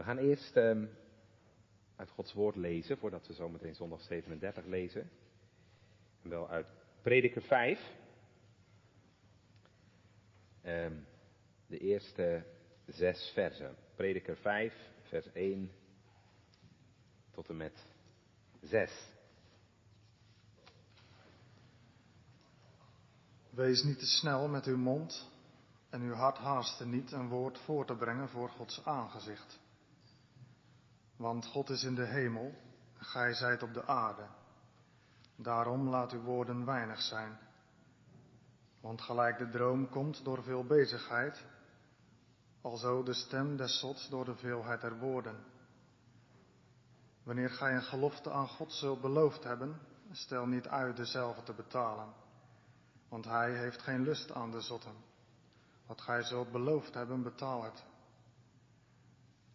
We gaan eerst ehm, uit Gods woord lezen, voordat we zometeen zondag 37 lezen. En wel uit Prediker 5. Ehm, de eerste zes versen. Prediker 5, vers 1 tot en met 6. Wees niet te snel met uw mond en uw hart haasten niet een woord voor te brengen voor Gods aangezicht. Want God is in de hemel, gij zijt op de aarde. Daarom laat uw woorden weinig zijn. Want gelijk de droom komt door veel bezigheid, alzo de stem des zots door de veelheid der woorden. Wanneer gij een gelofte aan God zult beloofd hebben, stel niet uit dezelfde te betalen, want hij heeft geen lust aan de zotten. Wat gij zult beloofd hebben, betaal het.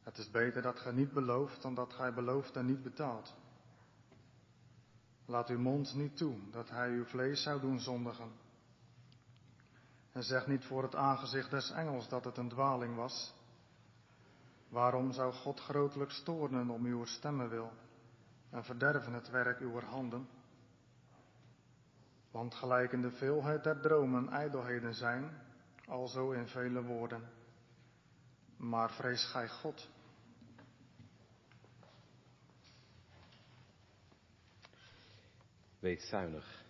Het is beter dat gij niet belooft dan dat gij belooft en niet betaalt. Laat uw mond niet toe dat hij uw vlees zou doen zondigen. En zeg niet voor het aangezicht des engels dat het een dwaling was. Waarom zou God grotelijk stoornen om uw stemmen wil en verderven het werk uw handen? Want gelijk in de veelheid der dromen ijdelheden zijn, alzo in vele woorden. Maar vrees gij God. Wees zuinig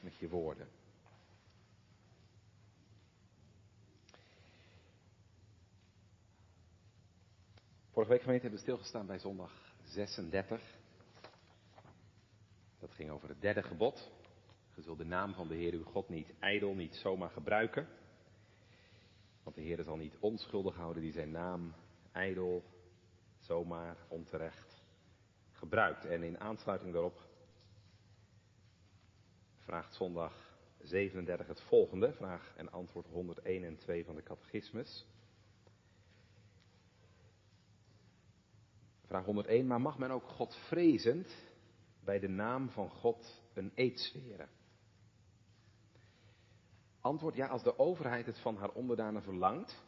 met je woorden. Vorige week gemeente hebben we stilgestaan bij zondag 36. Dat ging over het derde gebod. Je zult de naam van de Heer uw God niet ijdel, niet zomaar gebruiken. Want de Heer zal niet onschuldig houden die zijn naam ijdel, zomaar, onterecht gebruikt. En in aansluiting daarop vraagt zondag 37 het volgende, vraag en antwoord 101 en 2 van de catechismus. Vraag 101, maar mag men ook God vrezend bij de naam van God een eed zweren? Antwoord ja, als de overheid het van haar onderdanen verlangt,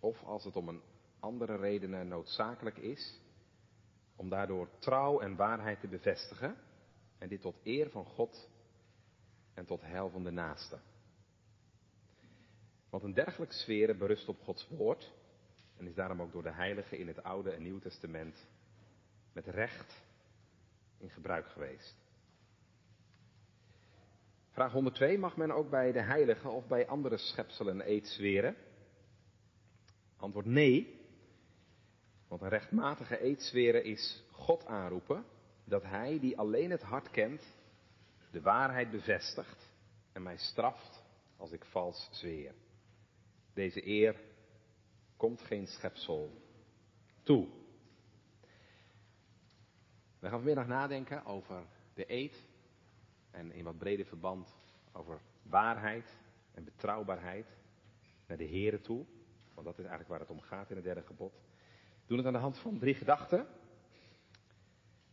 of als het om een andere redenen noodzakelijk is, om daardoor trouw en waarheid te bevestigen, en dit tot eer van God en tot heil van de naaste. Want een dergelijk sfeer berust op Gods woord en is daarom ook door de heiligen in het Oude en Nieuwe Testament met recht in gebruik geweest. Vraag 102. Mag men ook bij de heiligen of bij andere schepselen eed zweren? Antwoord nee. Want een rechtmatige eedzweren is God aanroepen dat Hij, die alleen het hart kent, de waarheid bevestigt en mij straft als ik vals zweer. Deze eer komt geen schepsel toe. We gaan vanmiddag nadenken over de eed en in wat breder verband over waarheid en betrouwbaarheid naar de Here toe. Want dat is eigenlijk waar het om gaat in het derde gebod. We doen het aan de hand van drie gedachten.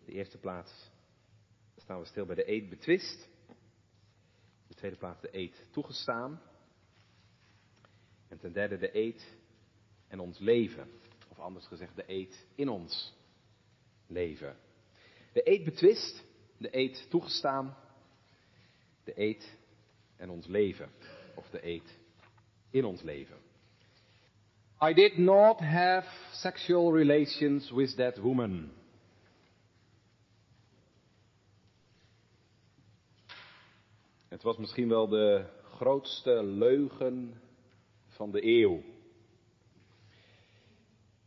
De eerste plaats staan we stil bij de eed betwist. De tweede plaats de eed toegestaan. En ten derde de eed en ons leven. Of anders gezegd de eed in ons leven. De eed betwist, de eed toegestaan, de eed en ons leven. Of de eed in ons leven. I did not have sexual relations with that woman. Het was misschien wel de grootste leugen van de eeuw.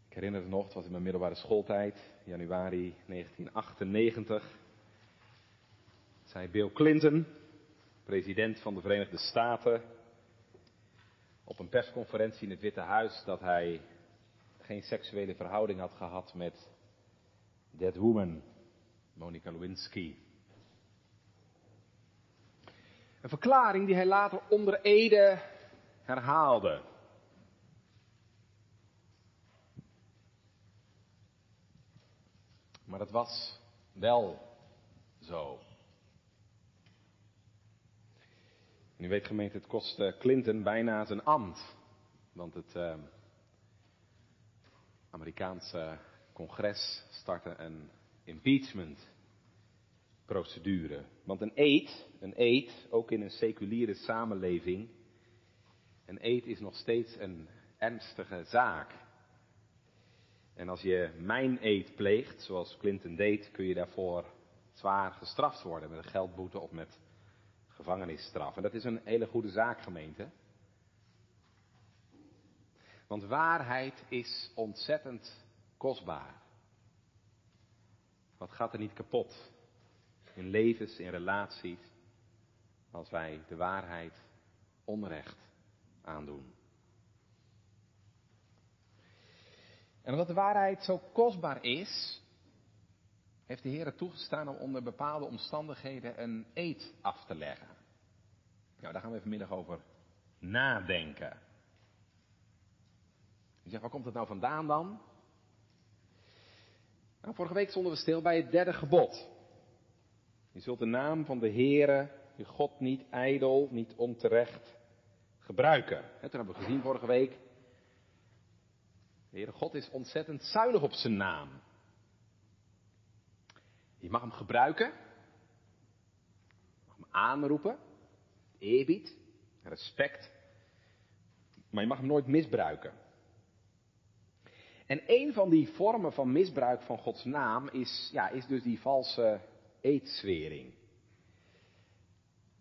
Ik herinner het nog, het was in mijn middelbare schooltijd, januari 1998. Zei Bill Clinton, president van de Verenigde Staten, op een persconferentie in het Witte Huis dat hij geen seksuele verhouding had gehad met that woman, Monica Lewinsky. Een verklaring die hij later onder Ede herhaalde. Maar dat was wel zo. En u weet gemeente, het kost Clinton bijna zijn ambt. Want het, uh, Amerikaanse congres startte een impeachment procedure. Want een eed, een eed, ook in een seculiere samenleving, een eed is nog steeds een ernstige zaak. En als je mijn eed pleegt, zoals Clinton deed, kun je daarvoor zwaar gestraft worden met een geldboete of met gevangenisstraf. En dat is een hele goede zaak, gemeente. Want waarheid is ontzettend kostbaar. Wat gaat er niet kapot in levens, in relaties, als wij de waarheid onrecht aandoen? En omdat de waarheid zo kostbaar is, heeft de Heer toegestaan om onder bepaalde omstandigheden een eed af te leggen. Nou, daar gaan we vanmiddag over nadenken. Je zegt, waar komt het nou vandaan dan? Nou, vorige week stonden we stil bij het derde gebod. Je zult de naam van de Heere, je God, niet ijdel, niet onterecht gebruiken. Toen hebben we gezien vorige week. De Heere God is ontzettend zuinig op zijn naam. Je mag hem gebruiken. Je mag hem aanroepen. Eerbied. Respect. Maar je mag hem nooit misbruiken. En een van die vormen van misbruik van Gods naam is, ja, is dus die valse eedswering.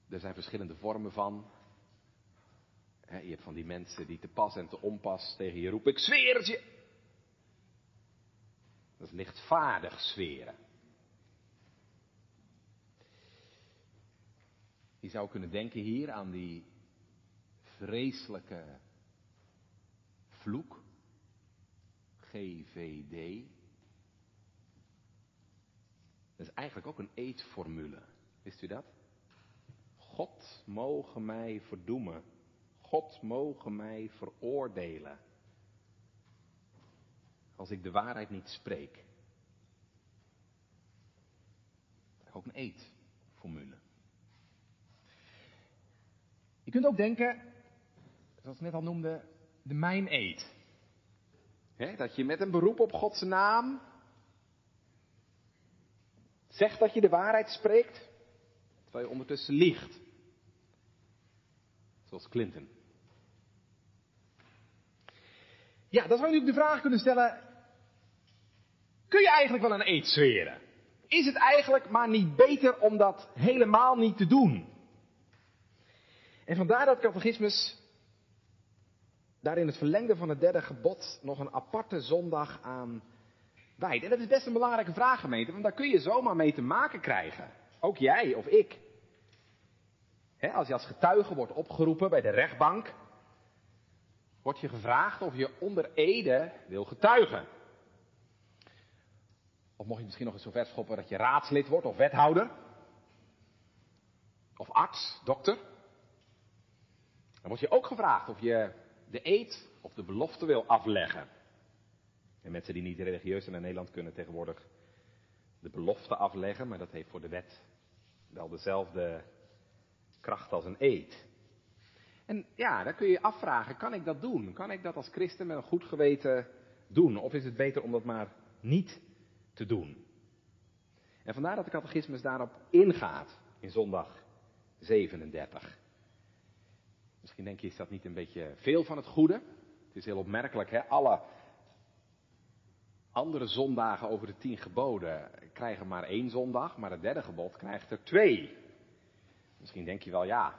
Er zijn verschillende vormen van. je hebt van die mensen die te pas en te onpas tegen je roepen, ik zweer het je. Dat is lichtvaardig zweren. Je zou kunnen denken hier aan die vreselijke vloek GVD. Dat is eigenlijk ook een eetformule. Wist u dat? God mogen mij verdoemen. God mogen mij veroordelen. Als ik de waarheid niet spreek. Ook een eetformule. Je kunt ook denken, zoals ik net al noemde, de mijn eet dat je met een beroep op Gods naam zegt dat je de waarheid spreekt, terwijl je ondertussen liegt. Zoals Clinton. Ja, dan zou je natuurlijk de vraag kunnen stellen, kun je eigenlijk wel een eed zweren? Is het eigenlijk maar niet beter om dat helemaal niet te doen? En vandaar dat catechismus daar in het verlengde van het derde gebod nog een aparte zondag aan En dat is best een belangrijke vraag, gemeente, want daar kun je zomaar mee te maken krijgen. Ook jij of ik. als je als getuige wordt opgeroepen bij de rechtbank, wordt je gevraagd of je onder ede wil getuigen. Of mocht je misschien nog eens zo ver schoppen dat je raadslid wordt of wethouder. Of arts, dokter. Dan word je ook gevraagd of je de eed of de belofte wil afleggen. En mensen die niet religieus zijn in Nederland kunnen tegenwoordig de belofte afleggen, maar dat heeft voor de wet wel dezelfde kracht als een eed. En ja, dan kun je je afvragen, kan ik dat doen? Kan ik dat als christen met een goed geweten doen? Of is het beter om dat maar niet te doen? En vandaar dat de catechismus daarop ingaat in zondag 37. Misschien denk je, is dat niet een beetje veel van het goede? Het is heel opmerkelijk, hè? Alle andere zondagen over de tien geboden krijgen maar één zondag, maar het derde gebod krijgt er twee. Misschien denk je wel, ja,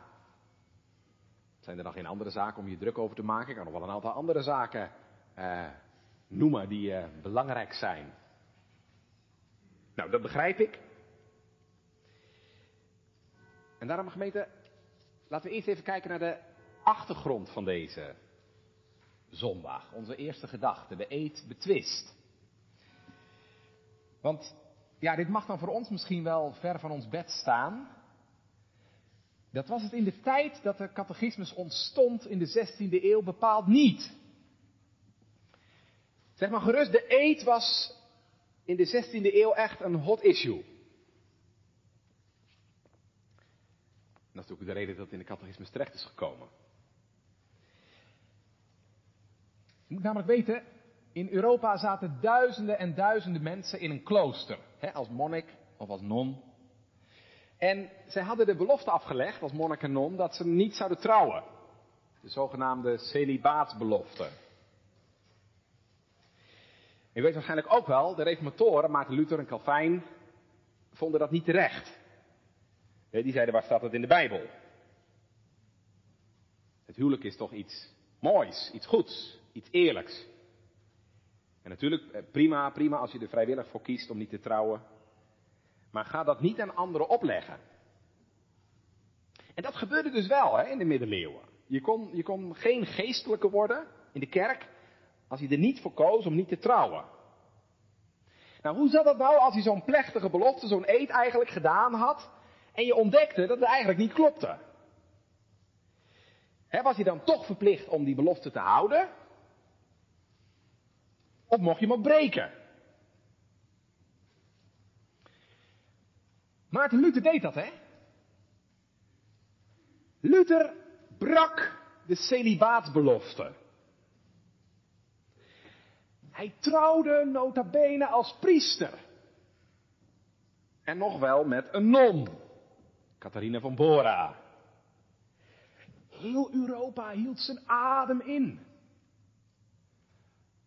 zijn er dan geen andere zaken om je druk over te maken? Ik kan nog wel een aantal andere zaken eh, noemen die eh, belangrijk zijn. Nou, dat begrijp ik. En daarom, gemeente, laten we eerst even kijken naar de achtergrond van deze zondag. Onze eerste gedachte, de eet betwist. Want ja, dit mag dan voor ons misschien wel ver van ons bed staan. Dat was het in de tijd dat de catechismus ontstond in de 16e eeuw bepaald niet. Zeg maar gerust, de eet was in de 16e eeuw echt een hot issue. dat is natuurlijk de reden dat het in de catechismus terecht is gekomen. Je moet namelijk weten, In Europa zaten duizenden en duizenden mensen in een klooster, hè, als monnik of als non. En zij hadden de belofte afgelegd, als monnik en non, dat ze niet zouden trouwen. De zogenaamde celibaatsbelofte. Je weet waarschijnlijk ook wel, de reformatoren, Maarten Luther en Calvijn, vonden dat niet terecht. Die zeiden, waar staat het in de Bijbel? Het huwelijk is toch iets moois, iets goeds, iets eerlijks. En natuurlijk, eh, prima, prima als je er vrijwillig voor kiest om niet te trouwen. Maar ga dat niet aan anderen opleggen. En dat gebeurde dus wel hè, in de middeleeuwen. Je kon, je kon geen geestelijke worden in de kerk als je er niet voor koos om niet te trouwen. Nou, hoe zat dat nou als je zo'n plechtige belofte, zo'n eed eigenlijk gedaan had en je ontdekte dat het eigenlijk niet klopte? was je dan toch verplicht om die belofte te houden? Of mocht je hem breken? Maarten Luther deed dat, hè? Luther brak de celibaatsbelofte. Hij trouwde nota bene als priester. En nog wel met een non, Catharina van Bora. Heel Europa hield zijn adem in.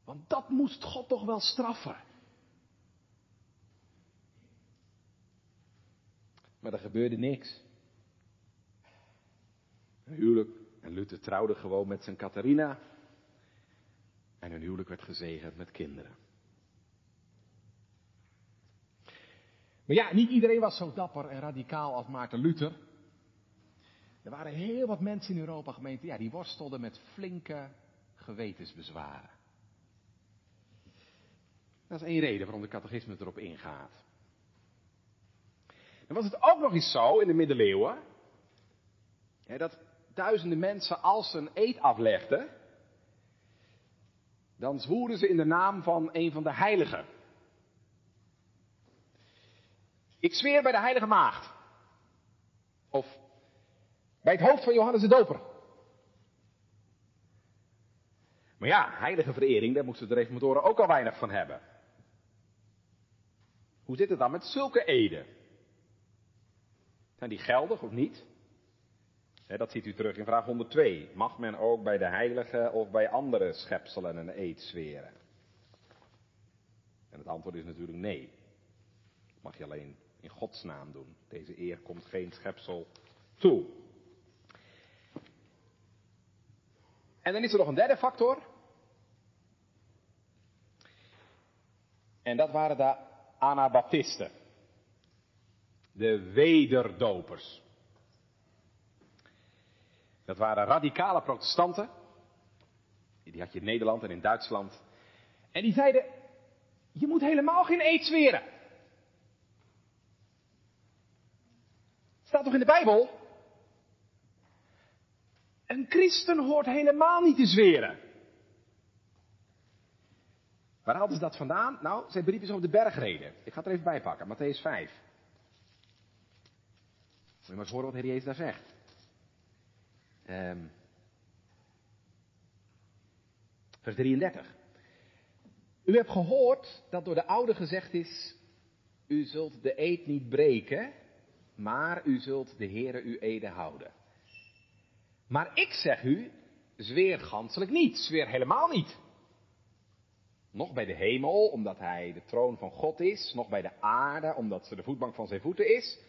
Want dat moest God toch wel straffen. Maar er gebeurde niks. Een huwelijk. En Luther trouwde gewoon met zijn Catharina. En hun huwelijk werd gezegend met kinderen. Maar ja, niet iedereen was zo dapper en radicaal als Maarten Luther. Er waren heel wat mensen in Europa gemeente, ja, die worstelden met flinke gewetensbezwaren. Dat is één reden waarom de catechisme erop ingaat. Dan was het ook nog eens zo in de middeleeuwen, hè, dat duizenden mensen als ze een eed aflegden, dan zwoeren ze in de naam van een van de heiligen. Ik zweer bij de heilige maagd. Of bij het hoofd van Johannes de Doper. Maar ja, heilige verering, daar moesten de reformatoren ook al weinig van hebben. Hoe zit het dan met zulke eden? Zijn die geldig of niet? dat ziet u terug in vraag 102. Mag men ook bij de heilige of bij andere schepselen een eed zweren? En het antwoord is natuurlijk nee. Dat mag je alleen in Gods naam doen. Deze eer komt geen schepsel toe. En dan is er nog een derde factor. En dat waren de Anabaptisten. De wederdopers. Dat waren radicale protestanten. Die had je in Nederland en in Duitsland. En die zeiden, je moet helemaal geen eed zweren. Staat toch in de Bijbel? Een christen hoort helemaal niet te zweren. Waar hadden ze dat vandaan? Nou, zijn brief is over de bergreden. Ik ga het er even bij pakken, Matthäus 5. Moet je maar eens horen wat Heer Jezus daar zegt. Um, vers 33. U hebt gehoord dat door de oude gezegd is, u zult de eed niet breken, maar u zult de Heere uw ede houden. Maar ik zeg u, zweer ganselijk niet, zweer helemaal niet. Nog bij de hemel, omdat hij de troon van God is. Nog bij de aarde, omdat ze de voetbank van zijn voeten is.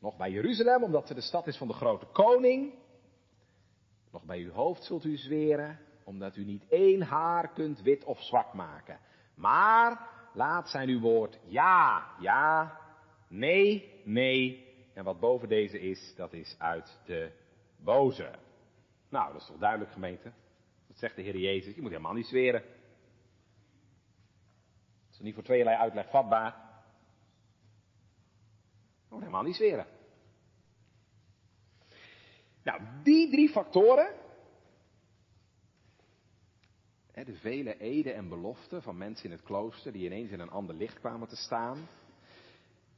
Nog bij Jeruzalem, omdat ze de stad is van de grote koning. Nog bij uw hoofd zult u zweren, omdat u niet één haar kunt wit of zwart maken. Maar laat zijn uw woord ja, ja, nee, nee. En wat boven deze is, dat is uit de boze. Nou, dat is toch duidelijk gemeente? Dat zegt de Heer Jezus, je moet helemaal niet zweren. Dat is niet voor tweeërlei uitleg vatbaar. Moet helemaal niet zweren. Nou, die drie factoren, de vele eden en beloften van mensen in het klooster die ineens in een ander licht kwamen te staan,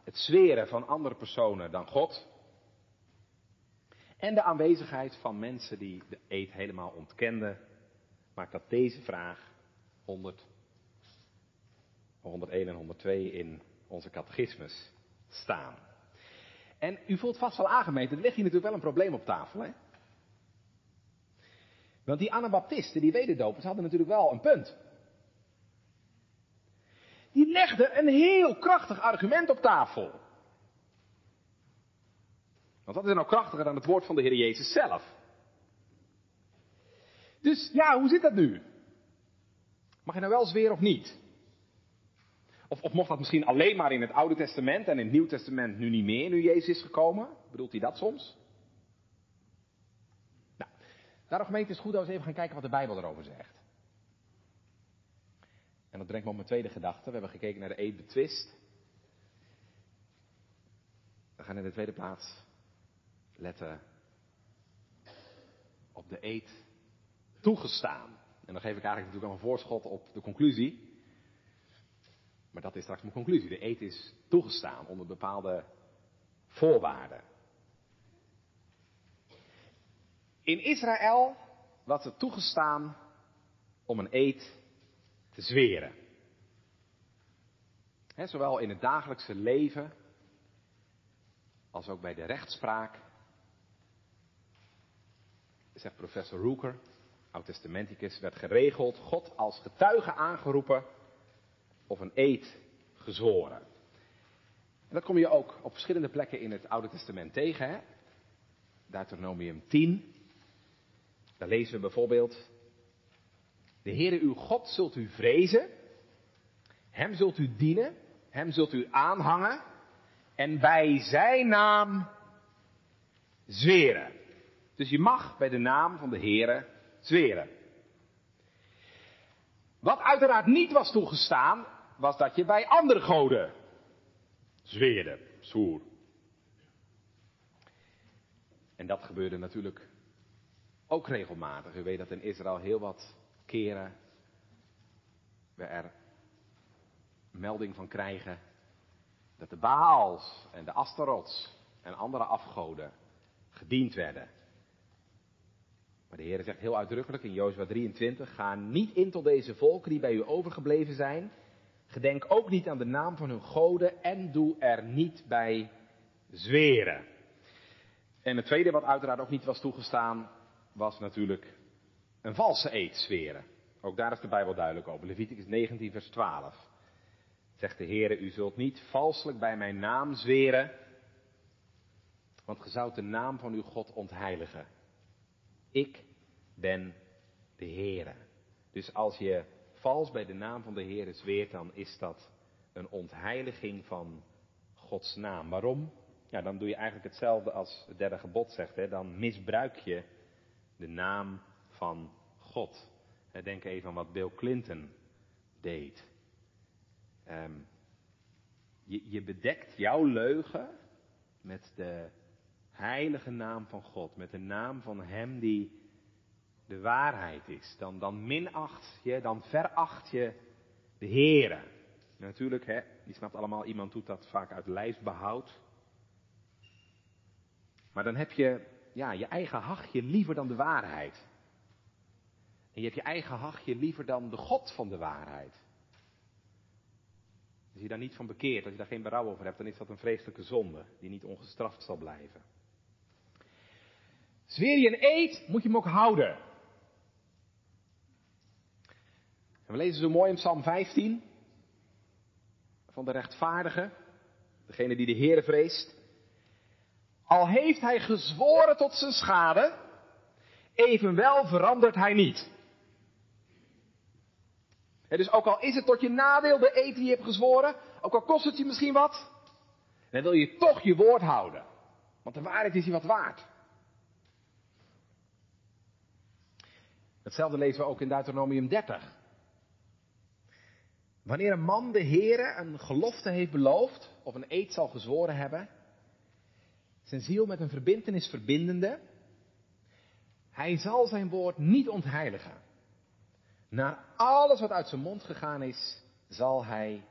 het zweren van andere personen dan God, en de aanwezigheid van mensen die de eed helemaal ontkenden, maakt dat deze vraag 100 101 en 102 in onze catechismus staan. En u voelt vast wel aangemeten, er ligt hier natuurlijk wel een probleem op tafel. Hè? Want die Anabaptisten, die wederdopers, hadden natuurlijk wel een punt. Die legden een heel krachtig argument op tafel. Want wat is nou krachtiger dan het woord van de Heer Jezus zelf? Dus ja, hoe zit dat nu? Mag je nou wel zweren of niet? Of, of mocht dat misschien alleen maar in het Oude Testament en in het Nieuw Testament nu niet meer, nu Jezus is gekomen? Bedoelt hij dat soms? Nou, daarom gemeente is goed als we even gaan kijken wat de Bijbel erover zegt. En dat brengt me op mijn tweede gedachte. We hebben gekeken naar de eed betwist. We gaan in de tweede plaats letten op de eed toegestaan. En dan geef ik eigenlijk natuurlijk al een voorschot op de conclusie. Maar dat is straks mijn conclusie. De eet is toegestaan onder bepaalde voorwaarden. In Israël was het toegestaan om een eed te zweren. zowel in het dagelijkse leven als ook bij de rechtspraak. Zegt professor Rooker, oud-testamenticus, werd geregeld God als getuige aangeroepen of een eed gezworen. En dat kom je ook op verschillende plekken in het Oude Testament tegen. Hè? Deuteronomium 10. Daar lezen we bijvoorbeeld. De Heere uw God zult u vrezen. Hem zult u dienen. Hem zult u aanhangen. En bij zijn naam zweren. Dus je mag bij de naam van de Heere zweren. Wat uiteraard niet was toegestaan, was dat je bij andere goden zweerde, zwoer. En dat gebeurde natuurlijk ook regelmatig. U weet dat in Israël heel wat keren we er melding van krijgen dat de Baals en de Astarots en andere afgoden gediend werden. Maar de Heer zegt heel uitdrukkelijk in Jozua 23, ga niet in tot deze volken die bij u overgebleven zijn. Gedenk ook niet aan de naam van hun goden en doe er niet bij zweren. En het tweede wat uiteraard ook niet was toegestaan, was natuurlijk een valse eed zweren. Ook daar is de Bijbel duidelijk over. Leviticus 19 vers 12. Zegt de Heer, u zult niet valselijk bij mijn naam zweren, want ge zoudt de naam van uw God ontheiligen. Ik ben de Heere. Dus als je vals bij de naam van de Heere zweert, dan is dat een ontheiliging van Gods naam. Waarom? Ja, dan doe je eigenlijk hetzelfde als het derde gebod zegt. Hè? Dan misbruik je de naam van God. Denk even aan wat Bill Clinton deed. Ehm, je, je bedekt jouw leugen met de heilige naam van God, met de naam van Hem die de waarheid is. Dan, dan minacht je, dan veracht je de Heere. Natuurlijk, hè, die snapt allemaal, iemand doet dat vaak uit lijfsbehoud. Maar dan heb je ja, je eigen hachje liever dan de waarheid. En je hebt je eigen hachje liever dan de God van de waarheid. Als je daar niet van bekeert, als je daar geen berouw over hebt, dan is dat een vreselijke zonde die niet ongestraft zal blijven. Zweer je een eet, moet je hem ook houden. En we lezen zo mooi in Psalm 15 van de rechtvaardige, degene die de Heer vreest. Al heeft hij gezworen tot zijn schade, evenwel verandert hij niet. Dus ook al is het tot je nadeel de eten die je hebt gezworen, ook al kost het je misschien wat, dan wil je toch je woord houden. Want de waarheid is je wat waard. Hetzelfde lezen we ook in Deuteronomium 30. Wanneer een man de Heere een gelofte heeft beloofd, of een eed zal gezworen hebben, zijn ziel met een verbintenis verbindende, hij zal zijn woord niet ontheiligen. Naar alles wat uit zijn mond gegaan is, zal hij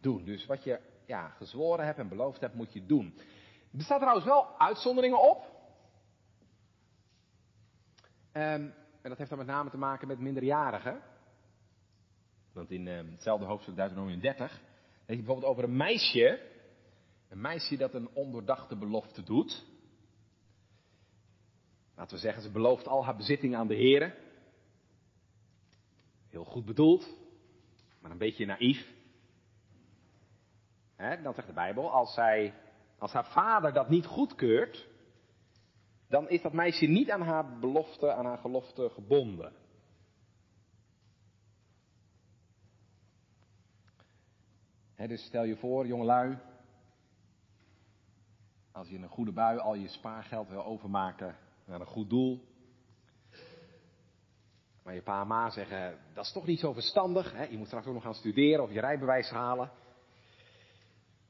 doen. Dus wat je ja, gezworen hebt en beloofd hebt, moet je doen. Er staan trouwens wel uitzonderingen op. Um, en dat heeft dan met name te maken met minderjarigen. Want in uh, hetzelfde hoofdstuk Deuteronomium 30 lees je bijvoorbeeld over een meisje. Een meisje dat een ondoordachte belofte doet. Laten we zeggen, ze belooft al haar bezitting aan de Heer. Heel goed bedoeld, maar een beetje naïef. He, dan zegt de Bijbel, als, zij, als haar vader dat niet goedkeurt, dan is dat meisje niet aan haar belofte, aan haar gelofte gebonden. Dus stel je voor, jongelui, als je in een goede bui al je spaargeld wil overmaken naar een goed doel. Maar je pa en ma zeggen, dat is toch niet zo verstandig, hè? je moet straks ook nog gaan studeren of je rijbewijs halen.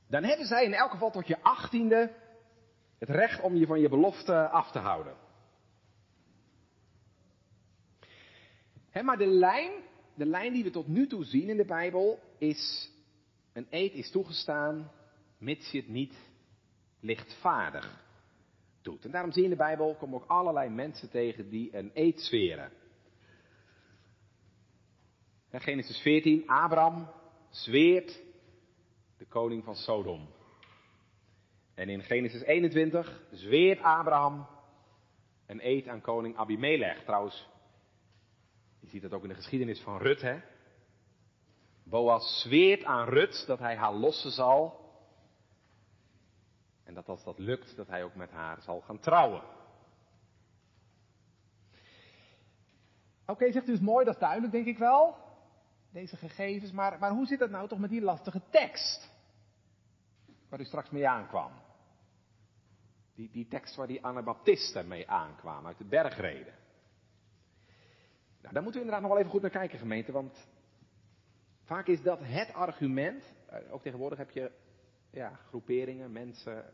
Dan hebben zij in elk geval tot je achttiende het recht om je van je belofte af te houden. Hè, maar de lijn, de lijn die we tot nu toe zien in de Bijbel is, een eed is toegestaan, mits je het niet lichtvaardig doet. En daarom zie je in de Bijbel komen ook allerlei mensen tegen die een eed zweren. Genesis 14, Abraham zweert de koning van Sodom. En in Genesis 21 zweert Abraham een eed aan koning Abimelech. Trouwens, je ziet dat ook in de geschiedenis van Rut, hè. Boas zweert aan Rut dat hij haar lossen zal. En dat als dat lukt, dat hij ook met haar zal gaan trouwen. Oké, zegt u, is mooi, dat is duidelijk, denk ik wel. Deze gegevens, maar, maar hoe zit het nou toch met die lastige tekst? Waar u straks mee aankwam. Die, die tekst waar die Anabaptisten mee aankwamen uit de bergreden. Nou, daar moeten we inderdaad nog wel even goed naar kijken, gemeente, want vaak is dat het argument. Eh, ook tegenwoordig heb je ja, groeperingen, mensen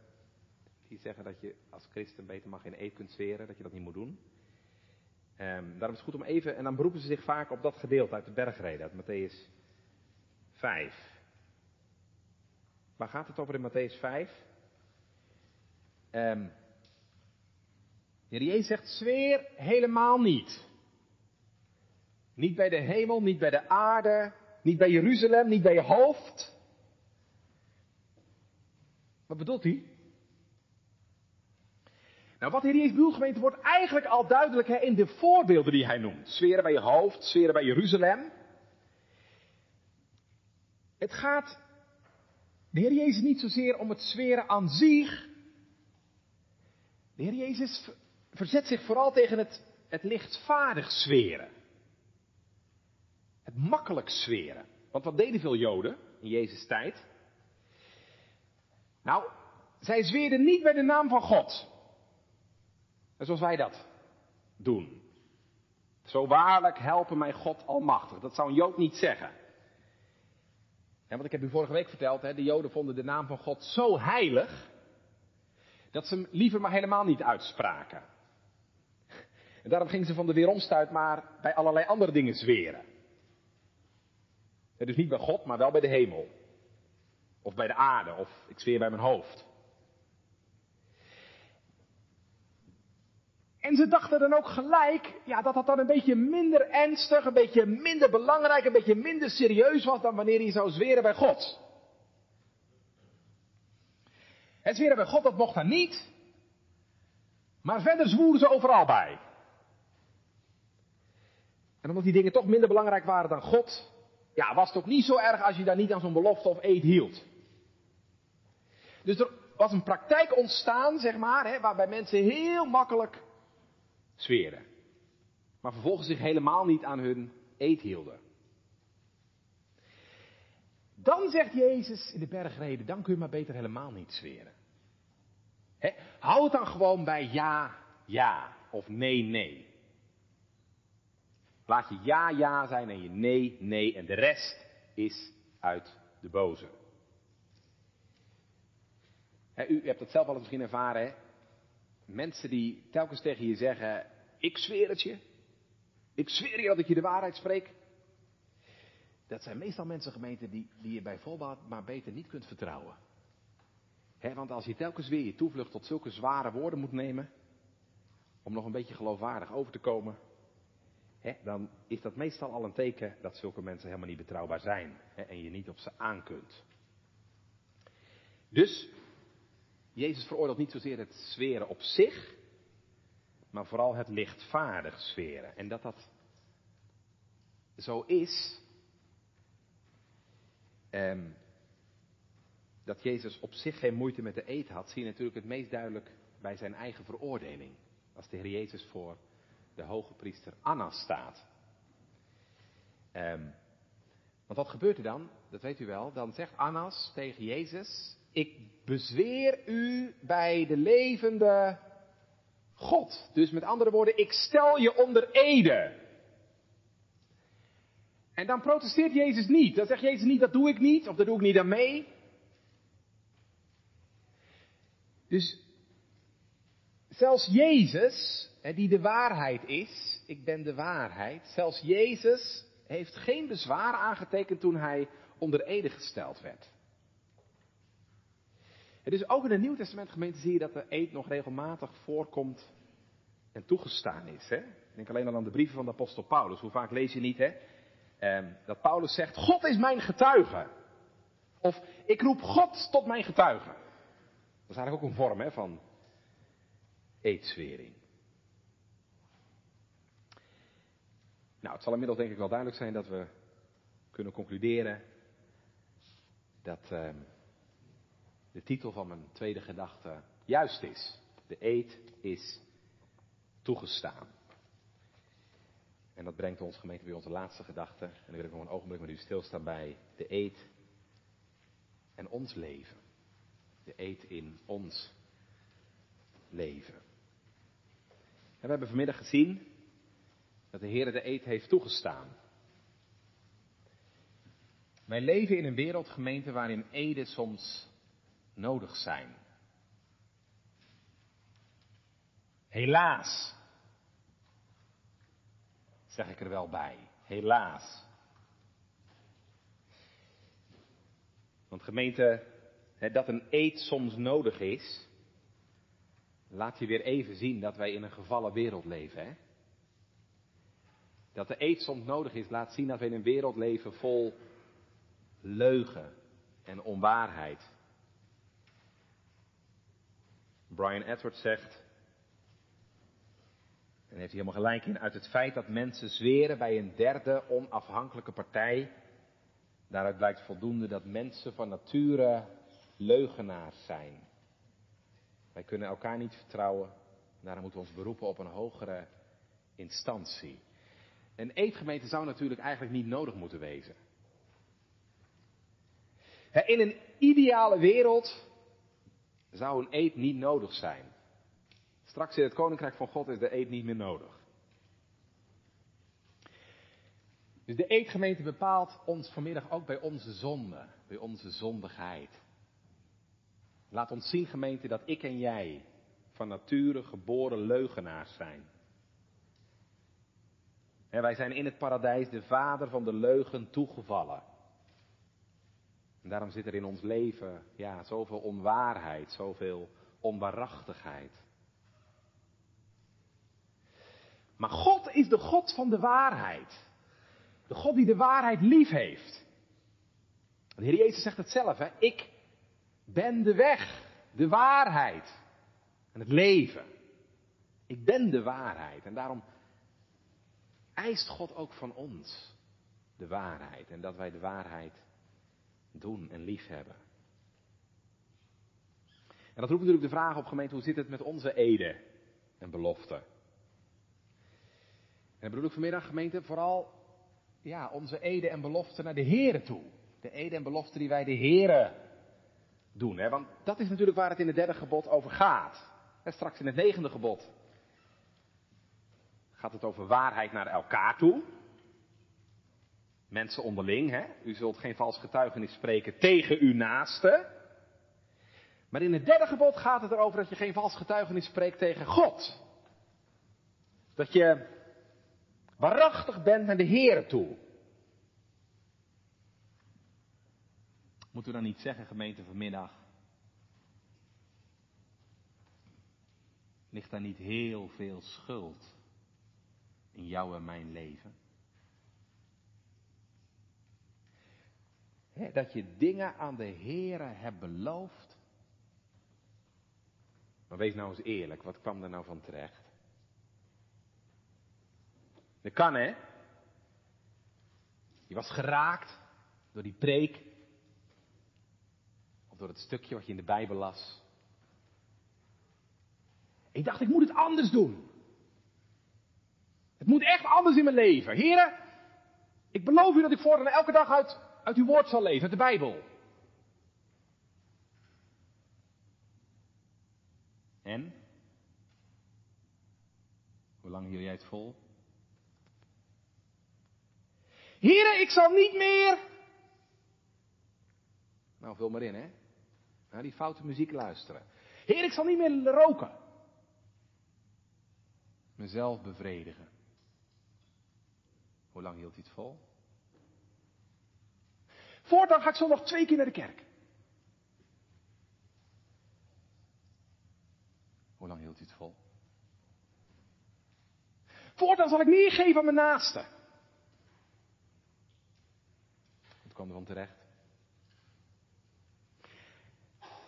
die zeggen dat je als christen beter mag in eet kunt zweren, dat je dat niet moet doen. Um, daarom is het goed om even, en dan beroepen ze zich vaak op dat gedeelte uit de bergreden, uit Matthäus 5. Waar gaat het over in Matthäus 5? Um, de Jezus zegt, zweer helemaal niet. Niet bij de hemel, niet bij de aarde, niet bij Jeruzalem, niet bij je hoofd. Wat bedoelt hij? Nou, wat hier bedoelt, gemeente, wordt eigenlijk al duidelijk hè, in de voorbeelden die hij noemt. Zweren bij je hoofd, zweren bij Jeruzalem. Het gaat de Heer Jezus niet zozeer om het zweren aan zich. De Heer Jezus verzet zich vooral tegen het, het lichtvaardig zweren. Het makkelijk zweren. Want wat deden veel Joden in Jezus' tijd? Nou, zij zweerden niet bij de naam van God. Zoals wij dat doen. Zo waarlijk helpen mij God almachtig. Dat zou een Jood niet zeggen. Ja, want ik heb u vorige week verteld, hè, de Joden vonden de naam van God zo heilig, dat ze hem liever maar helemaal niet uitspraken. En daarom gingen ze van de weeromstuit maar bij allerlei andere dingen zweren. Dus niet bij God, maar wel bij de hemel. Of bij de aarde, of ik zweer bij mijn hoofd. En ze dachten dan ook gelijk, ja, dat dat dan een beetje minder ernstig, een beetje minder belangrijk, een beetje minder serieus was dan wanneer hij zou zweren bij God. Het zweren bij God, dat mocht dan niet. Maar verder zwoeren ze overal bij. En omdat die dingen toch minder belangrijk waren dan God, ja, was het ook niet zo erg als je daar niet aan zo'n belofte of eet hield. Dus er was een praktijk ontstaan, zeg maar, hè, waarbij mensen heel makkelijk zweren. Maar vervolgens zich helemaal niet aan hun eet hielden. Dan zegt Jezus in de bergreden, dan kun je maar beter helemaal niet zweren. He, hou het dan gewoon bij ja, ja of nee, nee. Laat je ja, ja zijn en je nee, nee en de rest is uit de boze. u, hebt dat zelf al eens misschien ervaren, hè? Mensen die telkens tegen je zeggen, ik zweer het je. Ik zweer je dat ik je de waarheid spreek. Dat zijn meestal mensen, gemeenten, die, die je bij volbaat maar beter niet kunt vertrouwen. want als je telkens weer je toevlucht tot zulke zware woorden moet nemen, om nog een beetje geloofwaardig over te komen, dan is dat meestal al een teken dat zulke mensen helemaal niet betrouwbaar zijn en je niet op ze aan kunt. Dus, Jezus veroordeelt niet zozeer het zweren op zich, maar vooral het lichtvaardig zweren. En dat dat zo is, eh, dat Jezus op zich geen moeite met de eet had, zie je natuurlijk het meest duidelijk bij zijn eigen veroordeling. Als de Heer Jezus voor de hoge priester Annas staat. Um, want wat gebeurt er dan? Dat weet u wel. Dan zegt Annas tegen Jezus: Ik bezweer u bij de levende God. Dus met andere woorden, ik stel je onder ede. En dan protesteert Jezus niet. Dan zegt Jezus niet, dat doe ik niet, of dat doe ik niet aan mee. Dus zelfs Jezus, die de waarheid is, ik ben de waarheid, zelfs Jezus heeft geen bezwaar aangetekend toen hij onder ede gesteld werd. Dus ook in het Nieuw Testament gemeente zie je dat de eed nog regelmatig voorkomt en toegestaan is. Hè? Denk alleen al aan de brieven van de apostel Paulus. Hoe vaak lees je niet hè? Ehm, dat Paulus zegt, God is mijn getuige. Of ik roep God tot mijn getuige. Dat is eigenlijk ook een vorm hè, van eedswering. Nou, het zal inmiddels denk ik wel duidelijk zijn dat we kunnen concluderen dat uh, de titel van mijn tweede gedachte juist is. De eed is toegestaan. En dat brengt ons gemeente bij onze laatste gedachte. En dan wil ik nog een ogenblik met u stilstaan bij de eed en ons leven. De eed in ons leven. En we hebben vanmiddag gezien dat de Heer de eed heeft toegestaan. Wij leven in een wereldgemeente waarin eden soms nodig zijn. Helaas, zeg ik er wel bij. Helaas. Want gemeente, dat een eed soms nodig is, laat je weer even zien dat wij in een gevallen wereld leven. Hè? Dat de eed soms nodig is, laat zien dat we in een wereld leven vol leugen en onwaarheid. Brian Edwards zegt, en heeft hij helemaal gelijk in, uit het feit dat mensen zweren bij een derde onafhankelijke partij. Daaruit blijkt voldoende dat mensen van nature leugenaars zijn. Wij kunnen elkaar niet vertrouwen, daarom moeten we ons beroepen op een hogere instantie. Een eetgemeente zou natuurlijk eigenlijk niet nodig moeten wezen. In een ideale wereld zou een eet niet nodig zijn. Straks in het koninkrijk van God is de eed niet meer nodig. Dus de eedgemeente bepaalt ons vanmiddag ook bij onze zonde, bij onze zondigheid. Laat ons zien, gemeente, dat ik en jij van nature geboren leugenaars zijn. Wij zijn in het paradijs de vader van de leugen toegevallen. En daarom zit er in ons leven ja, zoveel onwaarheid, zoveel onwaarachtigheid. Maar God is de God van de waarheid. De God die de waarheid lief heeft. De Heer Jezus zegt het zelf, hè? ik ben de weg, de waarheid en het leven. Ik ben de waarheid en daarom eist God ook van ons de waarheid en dat wij de waarheid doen en lief hebben. En dat roept natuurlijk de vraag op gemeente, hoe zit het met onze eden en beloften? En dat bedoel ik vanmiddag, gemeente, vooral ja, onze eden en beloften naar de Here toe. De eden en beloften die wij de Here doen. Hè? Want dat is natuurlijk waar het in het derde gebod over gaat. En straks in het negende gebod gaat het over waarheid naar elkaar toe. Mensen onderling, hè? U zult geen vals getuigenis spreken tegen uw naaste. Maar in het derde gebod gaat het erover dat je geen vals getuigenis spreekt tegen God. Dat je waarachtig bent naar de Heer toe. Moet u dan niet zeggen, gemeente vanmiddag? Ligt daar niet heel veel schuld in jouw en mijn leven? dat je dingen aan de Here hebt beloofd. Maar wees nou eens eerlijk, wat kwam er nou van terecht? Dat kan hè? Je was geraakt door die preek. Of door het stukje wat je in de Bijbel las. Ik dacht, ik moet het anders doen. Het moet echt anders in mijn leven. Heren, ik beloof u dat ik voortaan elke dag uit, uit uw woord zal leven, uit de Bijbel. En? Hoe lang hield jij het vol? Heren, ik zal niet meer. Nou, vul maar in, hè? Naar die foute muziek luisteren. Heer, ik zal niet meer roken. Mezelf bevredigen. Hoe lang hield hij het vol? Voortaan ga ik zondag twee keer naar de kerk. Hoe lang hield hij het vol? Voortaan zal ik meer geven aan mijn naasten. Wat kwam er van terecht?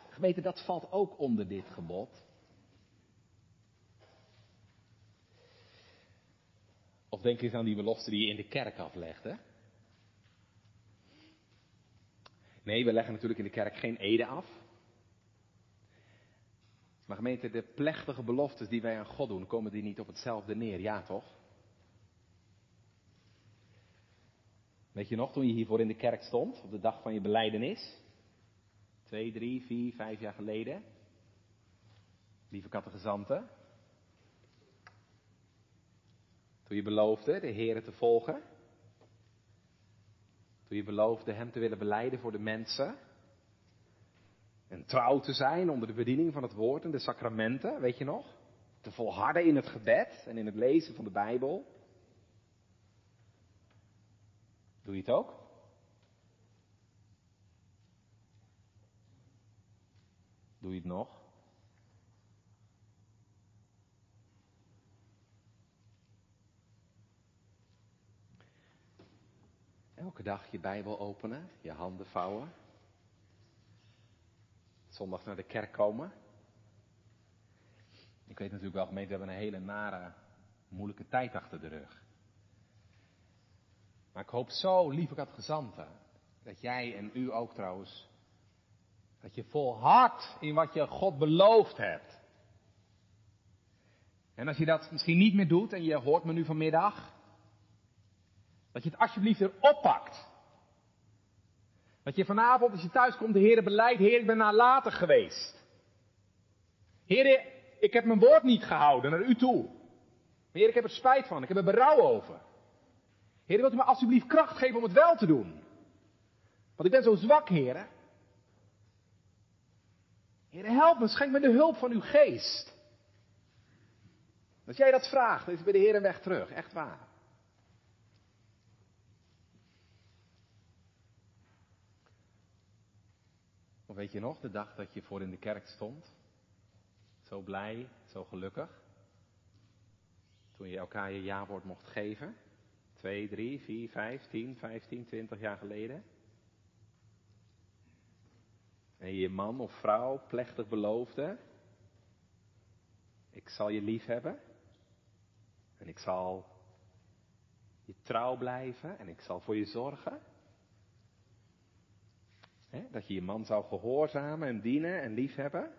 Gemeente, dat valt ook onder dit gebod. Of denk eens aan die belofte die je in de kerk aflegde. Nee, we leggen natuurlijk in de kerk geen ede af. Maar gemeente, de plechtige beloftes die wij aan God doen, komen die niet op hetzelfde neer? Ja, toch? Weet je nog, toen je hiervoor in de kerk stond, op de dag van je beleidenis? Twee, drie, vier, vijf jaar geleden. Lieve kattegezanten. Toen je beloofde de Heer te volgen. Toen je beloofde Hem te willen beleiden voor de mensen. En trouw te zijn onder de bediening van het woord en de sacramenten, weet je nog? Te volharden in het gebed en in het lezen van de Bijbel. Doe je het ook? Doe je het nog? Elke dag je Bijbel openen, je handen vouwen. Zondag naar de kerk komen. Ik weet natuurlijk wel, gemeente, we hebben een hele nare, moeilijke tijd achter de rug. Maar ik hoop zo, lieve gezanten, dat jij en u ook trouwens, dat je volhardt in wat je God beloofd hebt. En als je dat misschien niet meer doet en je hoort me nu vanmiddag, dat je het alsjeblieft weer oppakt. Dat je vanavond, als je thuis komt, de Heer beleidt, Heer, ik ben nalatig geweest. Heer, ik heb mijn woord niet gehouden naar u toe. Heer, ik heb er spijt van, ik heb er berouw over. Heer, wilt u me alsjeblieft kracht geven om het wel te doen? Want ik ben zo zwak, Heer. Heer, help me, schenk me de hulp van uw geest. Als jij dat vraagt, dan is bij de Heer een weg terug, echt waar. Of weet je nog, de dag dat je voor in de kerk stond? Zo blij, zo gelukkig. Toen je elkaar je jawoord mocht geven. Twee, drie, vier, vijf, tien, vijftien, twintig jaar geleden. En je man of vrouw plechtig beloofde. Ik zal je lief hebben. En ik zal je trouw blijven. En ik zal voor je zorgen dat je je man zou gehoorzamen en dienen en liefhebben.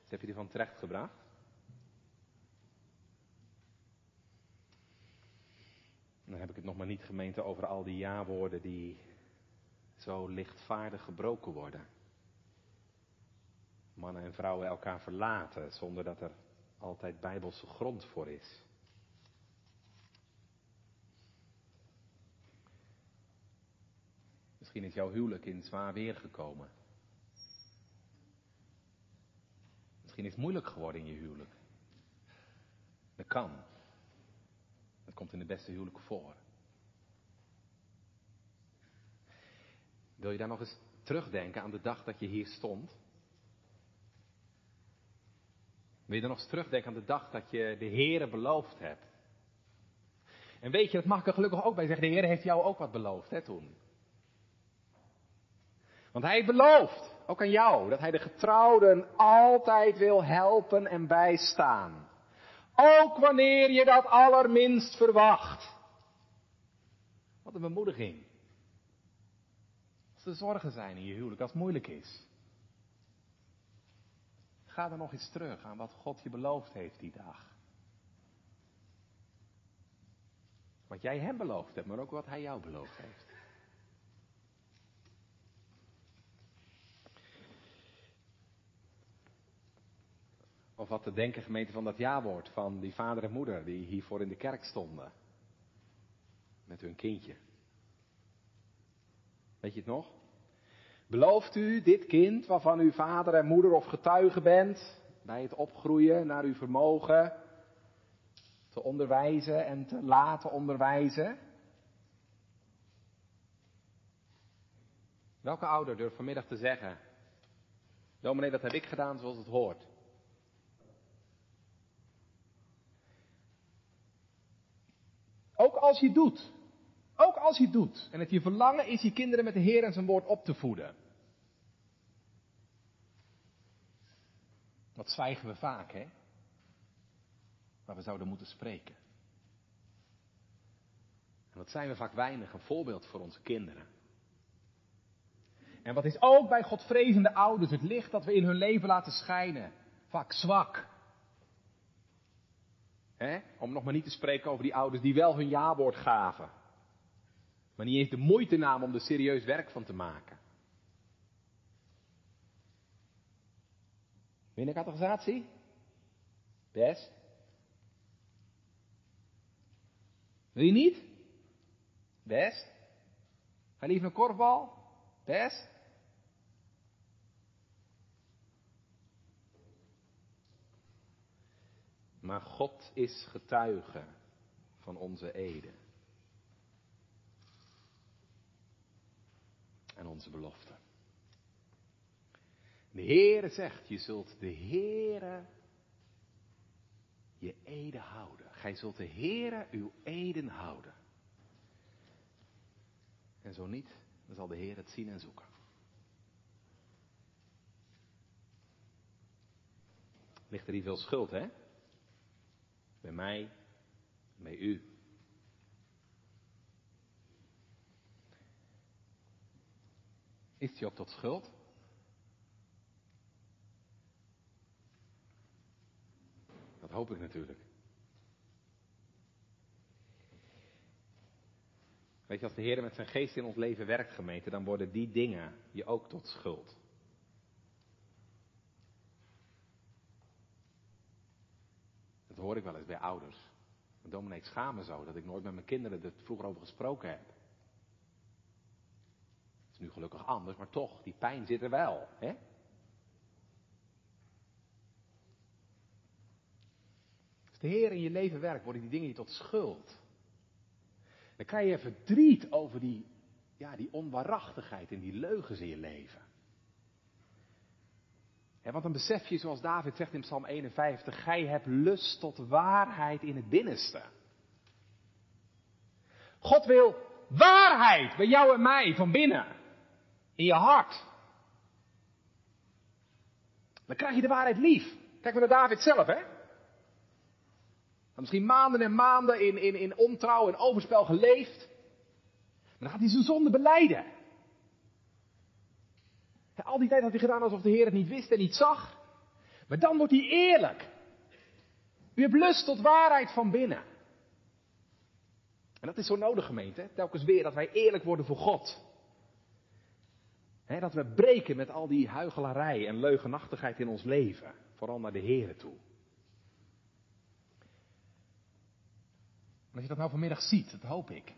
Wat heb je ervan terechtgebracht? Dan heb ik het nog maar niet gemeente over al die ja-woorden die zo lichtvaardig gebroken worden. Mannen en vrouwen elkaar verlaten zonder dat er altijd bijbelse grond voor is. Misschien is jouw huwelijk in zwaar weer gekomen. Misschien is het moeilijk geworden in je huwelijk. Dat kan. Dat komt in de beste huwelijk voor. Wil je daar nog eens terugdenken aan de dag dat je hier stond? Wil je dan nog eens terugdenken aan de dag dat je de Heere beloofd hebt? En weet je, dat mag ik er gelukkig ook bij zeggen. De Heer heeft jou ook wat beloofd, hè, toen. Want hij heeft beloofd, ook aan jou, dat hij de getrouwden altijd wil helpen en bijstaan. Ook wanneer je dat allerminst verwacht. Wat een bemoediging. Als er zorgen zijn in je huwelijk, als het moeilijk is. Ga dan nog eens terug aan wat God je beloofd heeft die dag. Wat jij hem beloofd hebt, maar ook wat hij jou beloofd heeft. Of wat te denken gemeente van dat jawoord van die vader en moeder die hiervoor in de kerk stonden. Met hun kindje. Weet je het nog? Belooft u dit kind waarvan u vader en moeder of getuige bent, bij het opgroeien naar uw vermogen, te onderwijzen en te laten onderwijzen? Welke ouder durft vanmiddag te zeggen, dominee dat heb ik gedaan zoals het hoort. Ook als je doet. Ook als je doet. En het je verlangen is je kinderen met de Heer en zijn woord op te voeden. Dat zwijgen we vaak, hè? Maar we zouden moeten spreken. En wat zijn we vaak weinig een voorbeeld voor onze kinderen. En wat is ook bij Godvrezende ouders het licht dat we in hun leven laten schijnen? Vaak zwak. Om nog maar niet te spreken over die ouders die wel hun jawoord gaven. Maar niet eens de moeite namen om er serieus werk van te maken. Categorisatie? Best. Wil je niet? Best. Ga liever een korfbal? Best. Maar God is getuige van onze eden. En onze belofte. De Heere zegt, je zult de Heere je eden houden. Gij zult de Heere uw eden houden. En zo niet, dan zal de Heer het zien en zoeken. Ligt er hier veel schuld, hè? Bij mij, bij u. Is ook tot schuld? Dat hoop ik natuurlijk. Weet je, als de Heer met zijn geest in ons leven werkt, gemeente, dan worden die dingen je ook tot schuld. Dat hoor ik wel eens bij ouders. En dominee, ik schaam me zo dat ik nooit met mijn kinderen er vroeger over gesproken heb. Het is nu gelukkig anders, maar toch, die pijn zit er wel. Hè? Als de Heer in je leven werkt, worden die dingen je tot schuld. Dan krijg je verdriet over die, ja, die onwaarachtigheid en die leugens in je leven want dan besef je, zoals David zegt in Psalm 51, gij hebt lust tot waarheid in het binnenste. God wil waarheid bij jou en mij van binnen, in je hart. Dan krijg je de waarheid lief. Kijk maar naar David zelf, hè. Misschien maanden en maanden in, in, in ontrouw en overspel geleefd. Maar dan gaat hij zijn zonde beleiden. Al die tijd had hij gedaan alsof de Heer het niet wist en niet zag. Maar dan wordt hij eerlijk. U hebt lust tot waarheid van binnen. En dat is zo nodig, gemeente. Telkens weer dat wij eerlijk worden voor God. dat we breken met al die huigelarij en leugenachtigheid in ons leven. Vooral naar de Heer toe. En als je dat nou vanmiddag ziet, dat hoop ik.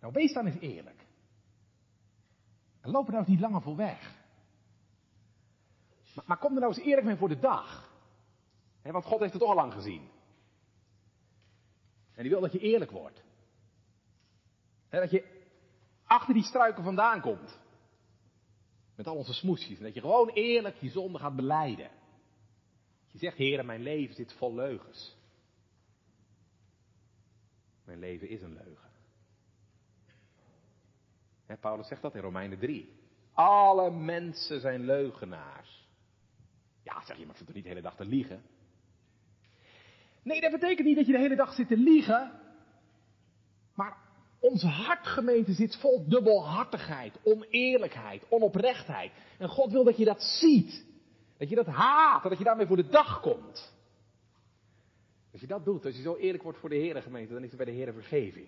Nou, wees dan eens eerlijk. En loop er nou eens niet langer voor weg. Maar, maar kom er nou eens eerlijk mee voor de dag. want God heeft het toch al lang gezien. En die wil dat je eerlijk wordt. dat je achter die struiken vandaan komt. Met al onze smoesjes. En dat je gewoon eerlijk je zonde gaat beleiden. Je zegt, Heer, mijn leven zit vol leugens. Mijn leven is een leugen. Paulus zegt dat in Romeinen 3. Alle mensen zijn leugenaars. Ja, zeg je, maar ik zit er niet de hele dag te liegen. Nee, dat betekent niet dat je de hele dag zit te liegen. Maar onze hartgemeente zit vol dubbelhartigheid, oneerlijkheid, onoprechtheid. En God wil dat je dat ziet. Dat je dat haat, dat je daarmee voor de dag komt. Als je dat doet, als je zo eerlijk wordt voor de Heere gemeente, dan is er bij de Heere vergeving.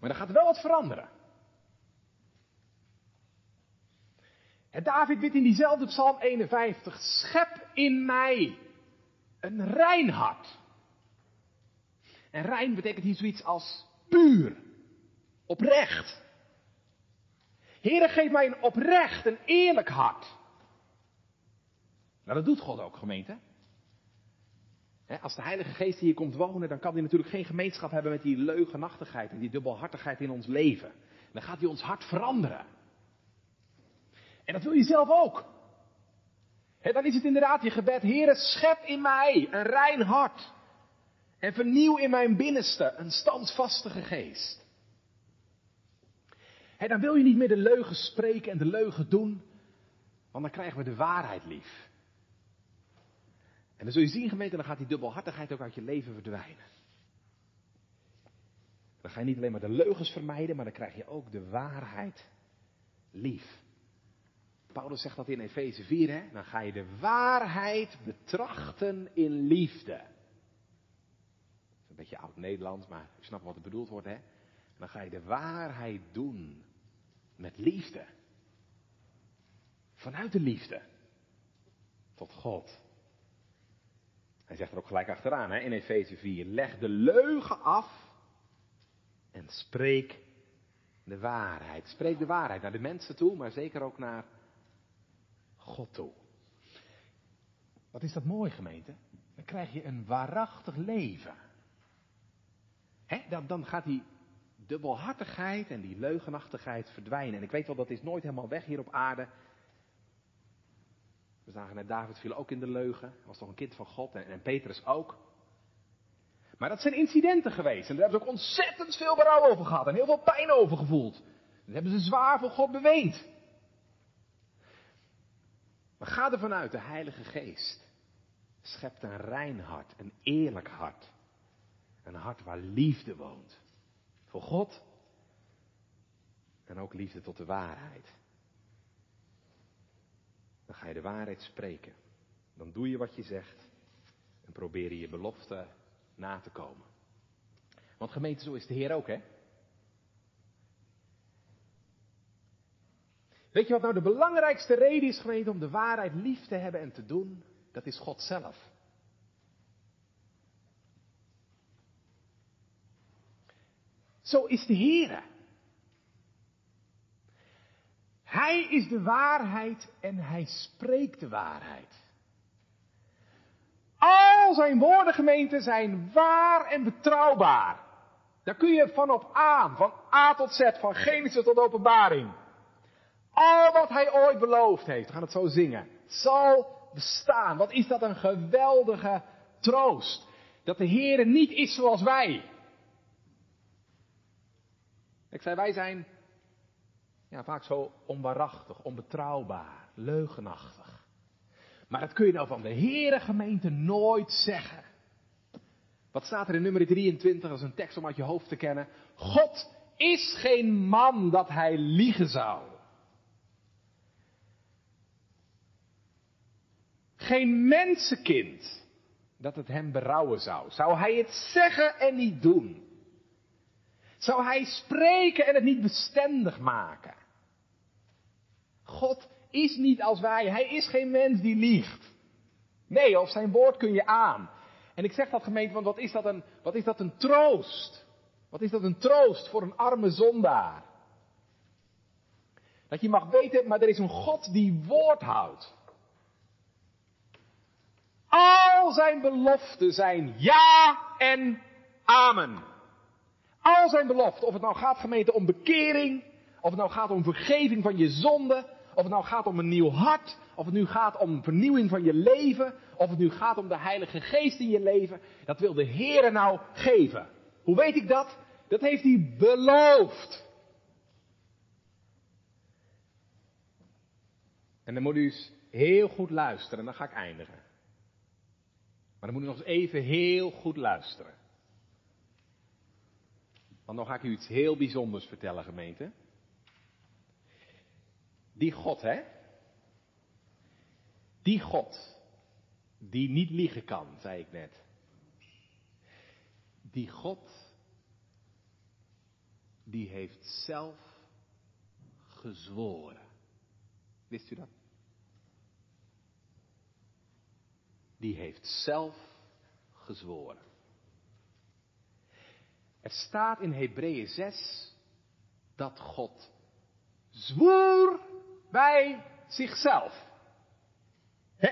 Maar er gaat wel wat veranderen. En David bidt in diezelfde Psalm 51, schep in mij een rein hart. En rein betekent hier zoiets als puur, oprecht. Heere, geef mij een oprecht, een eerlijk hart. Nou, dat doet God ook, gemeente. Als de Heilige Geest hier komt wonen, dan kan hij natuurlijk geen gemeenschap hebben met die leugenachtigheid en die dubbelhartigheid in ons leven. Dan gaat hij ons hart veranderen. En dat wil je zelf ook. dan is het inderdaad je gebed, Heere, schep in mij een rein hart. En vernieuw in mijn binnenste een standvastige geest. dan wil je niet meer de leugen spreken en de leugen doen, want dan krijgen we de waarheid lief. En dan zul je zien, gemeente, dan gaat die dubbelhartigheid ook uit je leven verdwijnen. Dan ga je niet alleen maar de leugens vermijden, maar dan krijg je ook de waarheid lief. Paulus zegt dat in Efeze 4, hè? Dan ga je de waarheid betrachten in liefde. Dat is een beetje oud-Nederlands, maar je snapt wat er bedoeld wordt, hè? Dan ga je de waarheid doen met liefde. Vanuit de liefde. Tot God. Hij zegt er ook gelijk achteraan hè, in Efeze 4. Leg de leugen af en spreek de waarheid. Spreek de waarheid naar de mensen toe, maar zeker ook naar God toe. Wat is dat mooi, gemeente? Dan krijg je een waarachtig leven. Hè? Dan, dan gaat die dubbelhartigheid en die leugenachtigheid verdwijnen. En ik weet wel, dat is nooit helemaal weg hier op aarde. We zagen net, David viel ook in de leugen. Was toch een kind van God en, en Petrus ook. Maar dat zijn incidenten geweest. En daar hebben ze ook ontzettend veel berouw over gehad. En heel veel pijn over gevoeld. Dat hebben ze zwaar voor God beweend. Maar ga ervan uit, de Heilige Geest schept een rein hart, een eerlijk hart. Een hart waar liefde woont. Voor God en ook liefde tot de waarheid. Dan ga je de waarheid spreken. Dan doe je wat je zegt en probeer je je belofte na te komen. Want gemeente, zo is de Heer ook, hè? Weet je wat nou de belangrijkste reden is, gemeente, om de waarheid lief te hebben en te doen? Dat is God zelf. Zo is de Heer. Hij is de waarheid en hij spreekt de waarheid. Al zijn woorden, gemeente, zijn waar en betrouwbaar. Daar kun je van op aan, van A tot Z, van Genesis tot openbaring. Al wat hij ooit beloofd heeft, we gaan het zo zingen, zal bestaan. Wat is dat een geweldige troost. Dat de Heer niet is zoals wij. Ik zei, wij zijn ja, vaak zo onwaarachtig, onbetrouwbaar, leugenachtig. Maar dat kun je nou van de Heere gemeente nooit zeggen. Wat staat er in nummer 23 als een tekst om uit je hoofd te kennen? God is geen man dat hij liegen zou. Geen mensenkind dat het hem berouwen zou. Zou hij het zeggen en niet doen? Zou hij spreken en het niet bestendig maken? God is niet als wij. Hij is geen mens die liegt. Nee, of zijn woord kun je aan. En ik zeg dat gemeente, want wat is dat een, wat is dat een troost? Wat is dat een troost voor een arme zondaar? Dat je mag weten, maar er is een God die woord houdt. Al zijn beloften zijn ja en amen. Al zijn beloften, of het nou gaat gemeente om bekering, of het nou gaat om vergeving van je zonde, of het nou gaat om een nieuw hart, of het nu gaat om vernieuwing van je leven, of het nu gaat om de Heilige Geest in je leven, dat wil de Heer nou geven. Hoe weet ik dat? Dat heeft hij beloofd. En dan moet u eens heel goed luisteren, en dan ga ik eindigen. Maar dan moet u nog eens even heel goed luisteren. Want dan ga ik u iets heel bijzonders vertellen, gemeente. Die God, hè? Die God, die niet liegen kan, zei ik net. Die God, die heeft zelf gezworen. Wist u dat? Die heeft zelf gezworen. Er staat in Hebreeën 6 dat God zwoer bij zichzelf.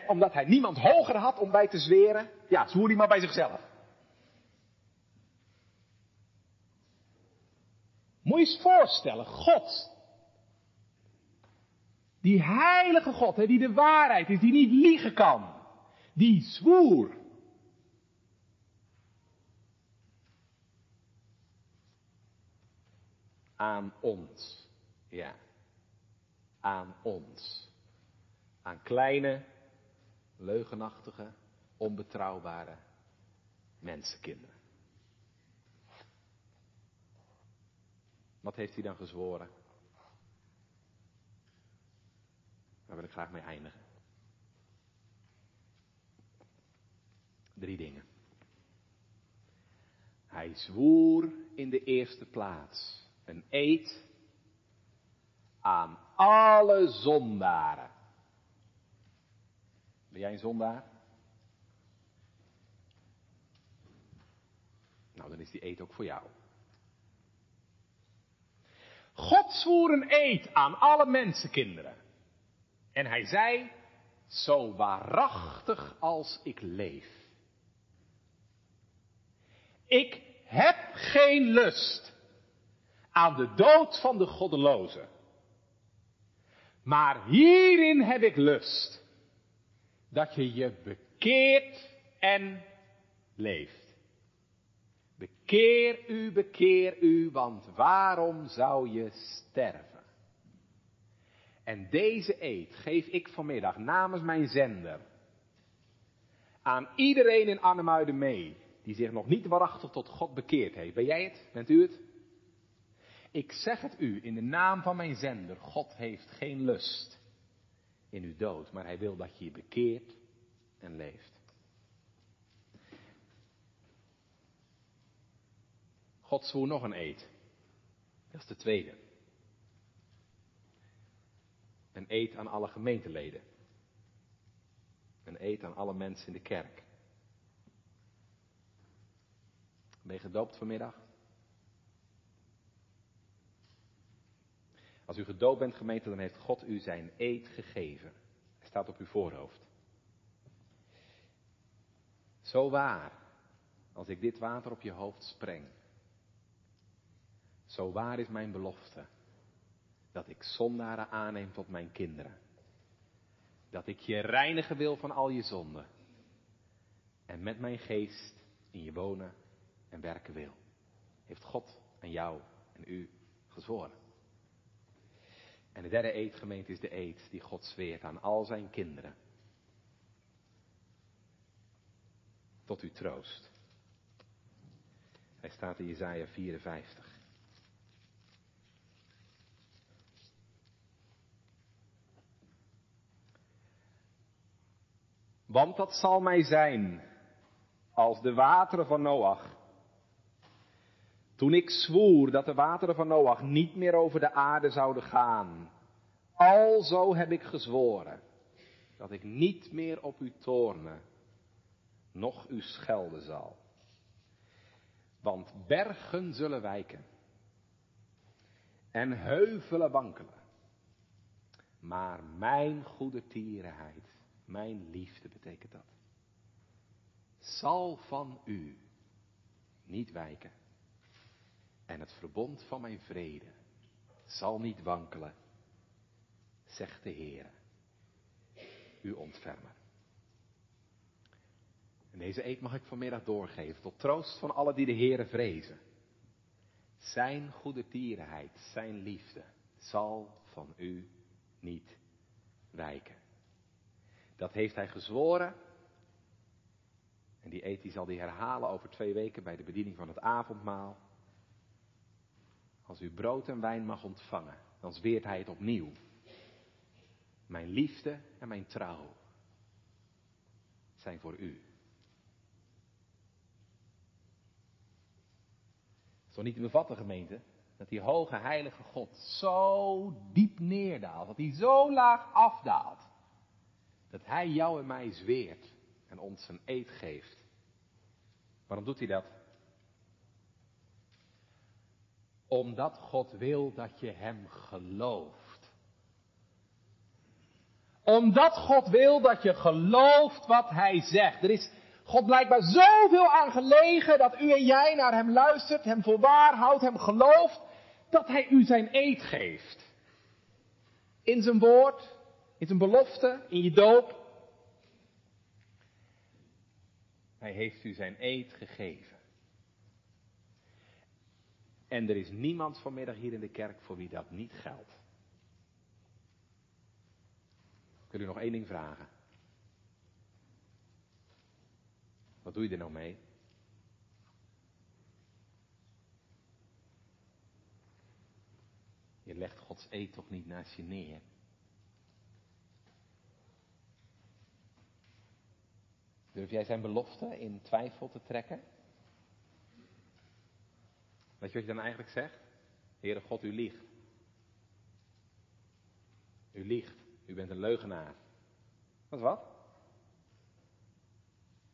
omdat hij niemand hoger had om bij te zweren, ja, zwoer hij maar bij zichzelf. Moet je eens voorstellen, God, die heilige God, die de waarheid is, die niet liegen kan, die zwoer aan ons. Ja, aan ons. Aan kleine, leugenachtige, onbetrouwbare mensenkinderen. Wat heeft hij dan gezworen? Daar wil ik graag mee eindigen. Drie dingen. Hij zwoer in de eerste plaats een eed aan alle zondaren. Ben jij een zondaar? Nou, dan is die eed ook voor jou. God zwoer een eed aan alle mensenkinderen. En hij zei, zo waarachtig als ik leef. Ik heb geen lust aan de dood van de goddeloze. Maar hierin heb ik lust dat je je bekeert en leeft. Bekeer u, bekeer u, want waarom zou je sterven? En deze eed geef ik vanmiddag namens mijn zender aan iedereen in Arnhemuiden mee die zich nog niet waarachtig tot God bekeerd heeft. Ben jij het? Bent u het? Ik zeg het u in de naam van mijn zender. God heeft geen lust in uw dood, maar hij wil dat je je bekeert en leeft. God zwoer nog een eed. Dat is de tweede. Een eed aan alle gemeenteleden. Een eed aan alle mensen in de kerk. Ben je gedoopt vanmiddag? Als u gedoopt bent, gemeente, dan heeft God u zijn eed gegeven. Hij staat op uw voorhoofd. Zo waar, als ik dit water op je hoofd spreng. Zo waar is mijn belofte, dat ik zondaren aanneem tot mijn kinderen. Dat ik je reinigen wil van al je zonden. En met mijn geest in je wonen en werken wil. Heeft God aan jou en u gezworen. En de derde eedgemeente is de eed die God zweert aan al zijn kinderen. Tot uw troost. Hij staat in Jezaja 54. Want dat zal mij zijn als de wateren van Noach. Toen ik zwoer dat de wateren van Noach niet meer over de aarde zouden gaan. Alzo heb ik gezworen dat ik niet meer op u toorne, noch u schelden zal. Want bergen zullen wijken en heuvelen wankelen. Maar mijn goede tierenheid, mijn liefde betekent dat, zal van u niet wijken En het verbond van mijn vrede zal niet wankelen, zegt de Heer, uw ontfermer. En deze eed mag ik vanmiddag doorgeven tot troost van alle die de Heere vrezen. Zijn goede tierenheid, zijn liefde zal van u niet wijken. Dat heeft hij gezworen. En die eet die zal hij herhalen over twee weken bij de bediening van het avondmaal. Als u brood en wijn mag ontvangen, dan zweert hij het opnieuw. Mijn liefde en mijn trouw zijn voor u. Zo niet te bevatten, gemeente, dat die hoge heilige God zo diep neerdaalt, dat hij zo laag afdaalt, dat hij jou en mij zweert en ons een eed geeft. Waarom doet hij dat? Omdat God wil dat je hem gelooft. Omdat God wil dat je gelooft wat hij zegt. Er is God blijkbaar zoveel aan gelegen dat u en jij naar hem luistert, hem voor waar houdt, hem gelooft, dat hij u zijn eed geeft. In zijn woord, in zijn belofte, in je doop. Hij heeft u zijn eed gegeven. En er is niemand vanmiddag hier in de kerk voor wie dat niet geldt. Ik wil u nog één ding vragen. Wat doe je er nou mee? Je legt Gods eed toch niet naast je neer? Durf jij zijn belofte in twijfel te trekken? Weet je wat je dan eigenlijk zegt? Heere God, u liegt. U liegt. U bent een leugenaar. Wat wat?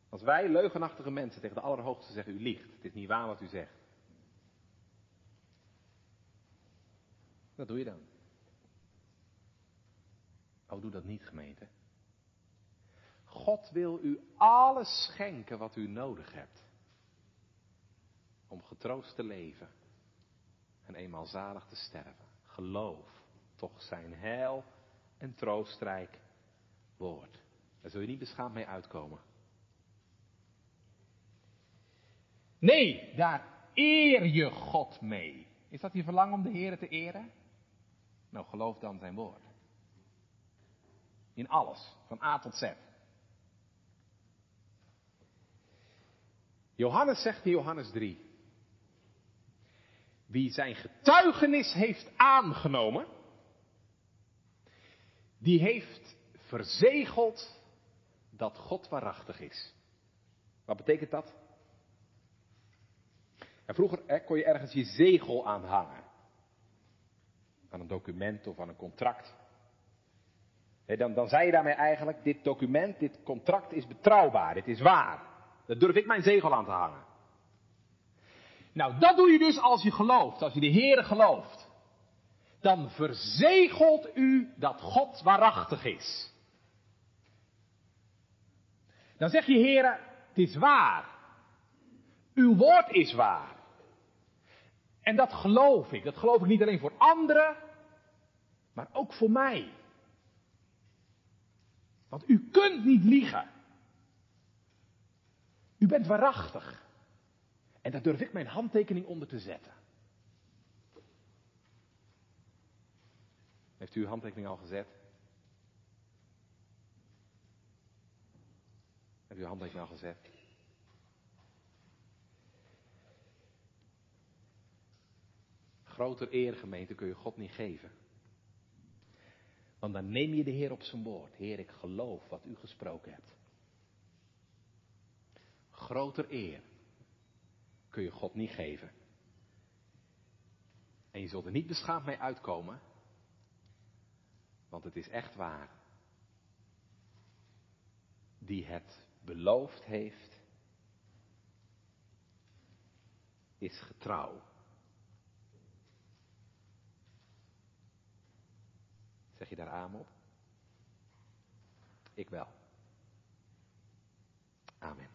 Als wij leugenachtige mensen tegen de Allerhoogste zeggen, u liegt, het is niet waar wat u zegt. Wat doe je dan? Oh, doe dat niet, gemeente. God wil u alles schenken wat u nodig hebt. Om getroost te leven en eenmaal zalig te sterven. Geloof toch zijn heil en troostrijk woord. Daar zul je niet beschaamd mee uitkomen. Nee, daar eer je God mee. Is dat je verlangen om de Heer te eren? Nou, geloof dan zijn woord. In alles, van A tot Z. Johannes zegt in Johannes 3. Wie zijn getuigenis heeft aangenomen, die heeft verzegeld dat God waarachtig is. Wat betekent dat? En vroeger kon je ergens je zegel aanhangen. Aan een document of aan een contract. dan, dan zei je daarmee eigenlijk, dit document, dit contract is betrouwbaar, dit is waar. Daar durf ik mijn zegel aan te hangen. Nou, dat doe je dus als je gelooft, als je de Heere gelooft. Dan verzegelt u dat God waarachtig is. Dan zeg je, Heere, het is waar. Uw woord is waar. En dat geloof ik. Dat geloof ik niet alleen voor anderen, maar ook voor mij. Want u kunt niet liegen. U bent waarachtig. En daar durf ik mijn handtekening onder te zetten. Heeft u uw handtekening al gezet? Heeft u uw handtekening al gezet? Groter eergemeente kun je God niet geven. Want dan neem je de Heer op zijn woord. Heer, ik geloof wat u gesproken hebt. Groter eer kun je God niet geven. En je zult er niet beschaamd mee uitkomen. Want het is echt waar. Die het beloofd heeft, is getrouw. Zeg je daar aan op? Ik wel. Amen.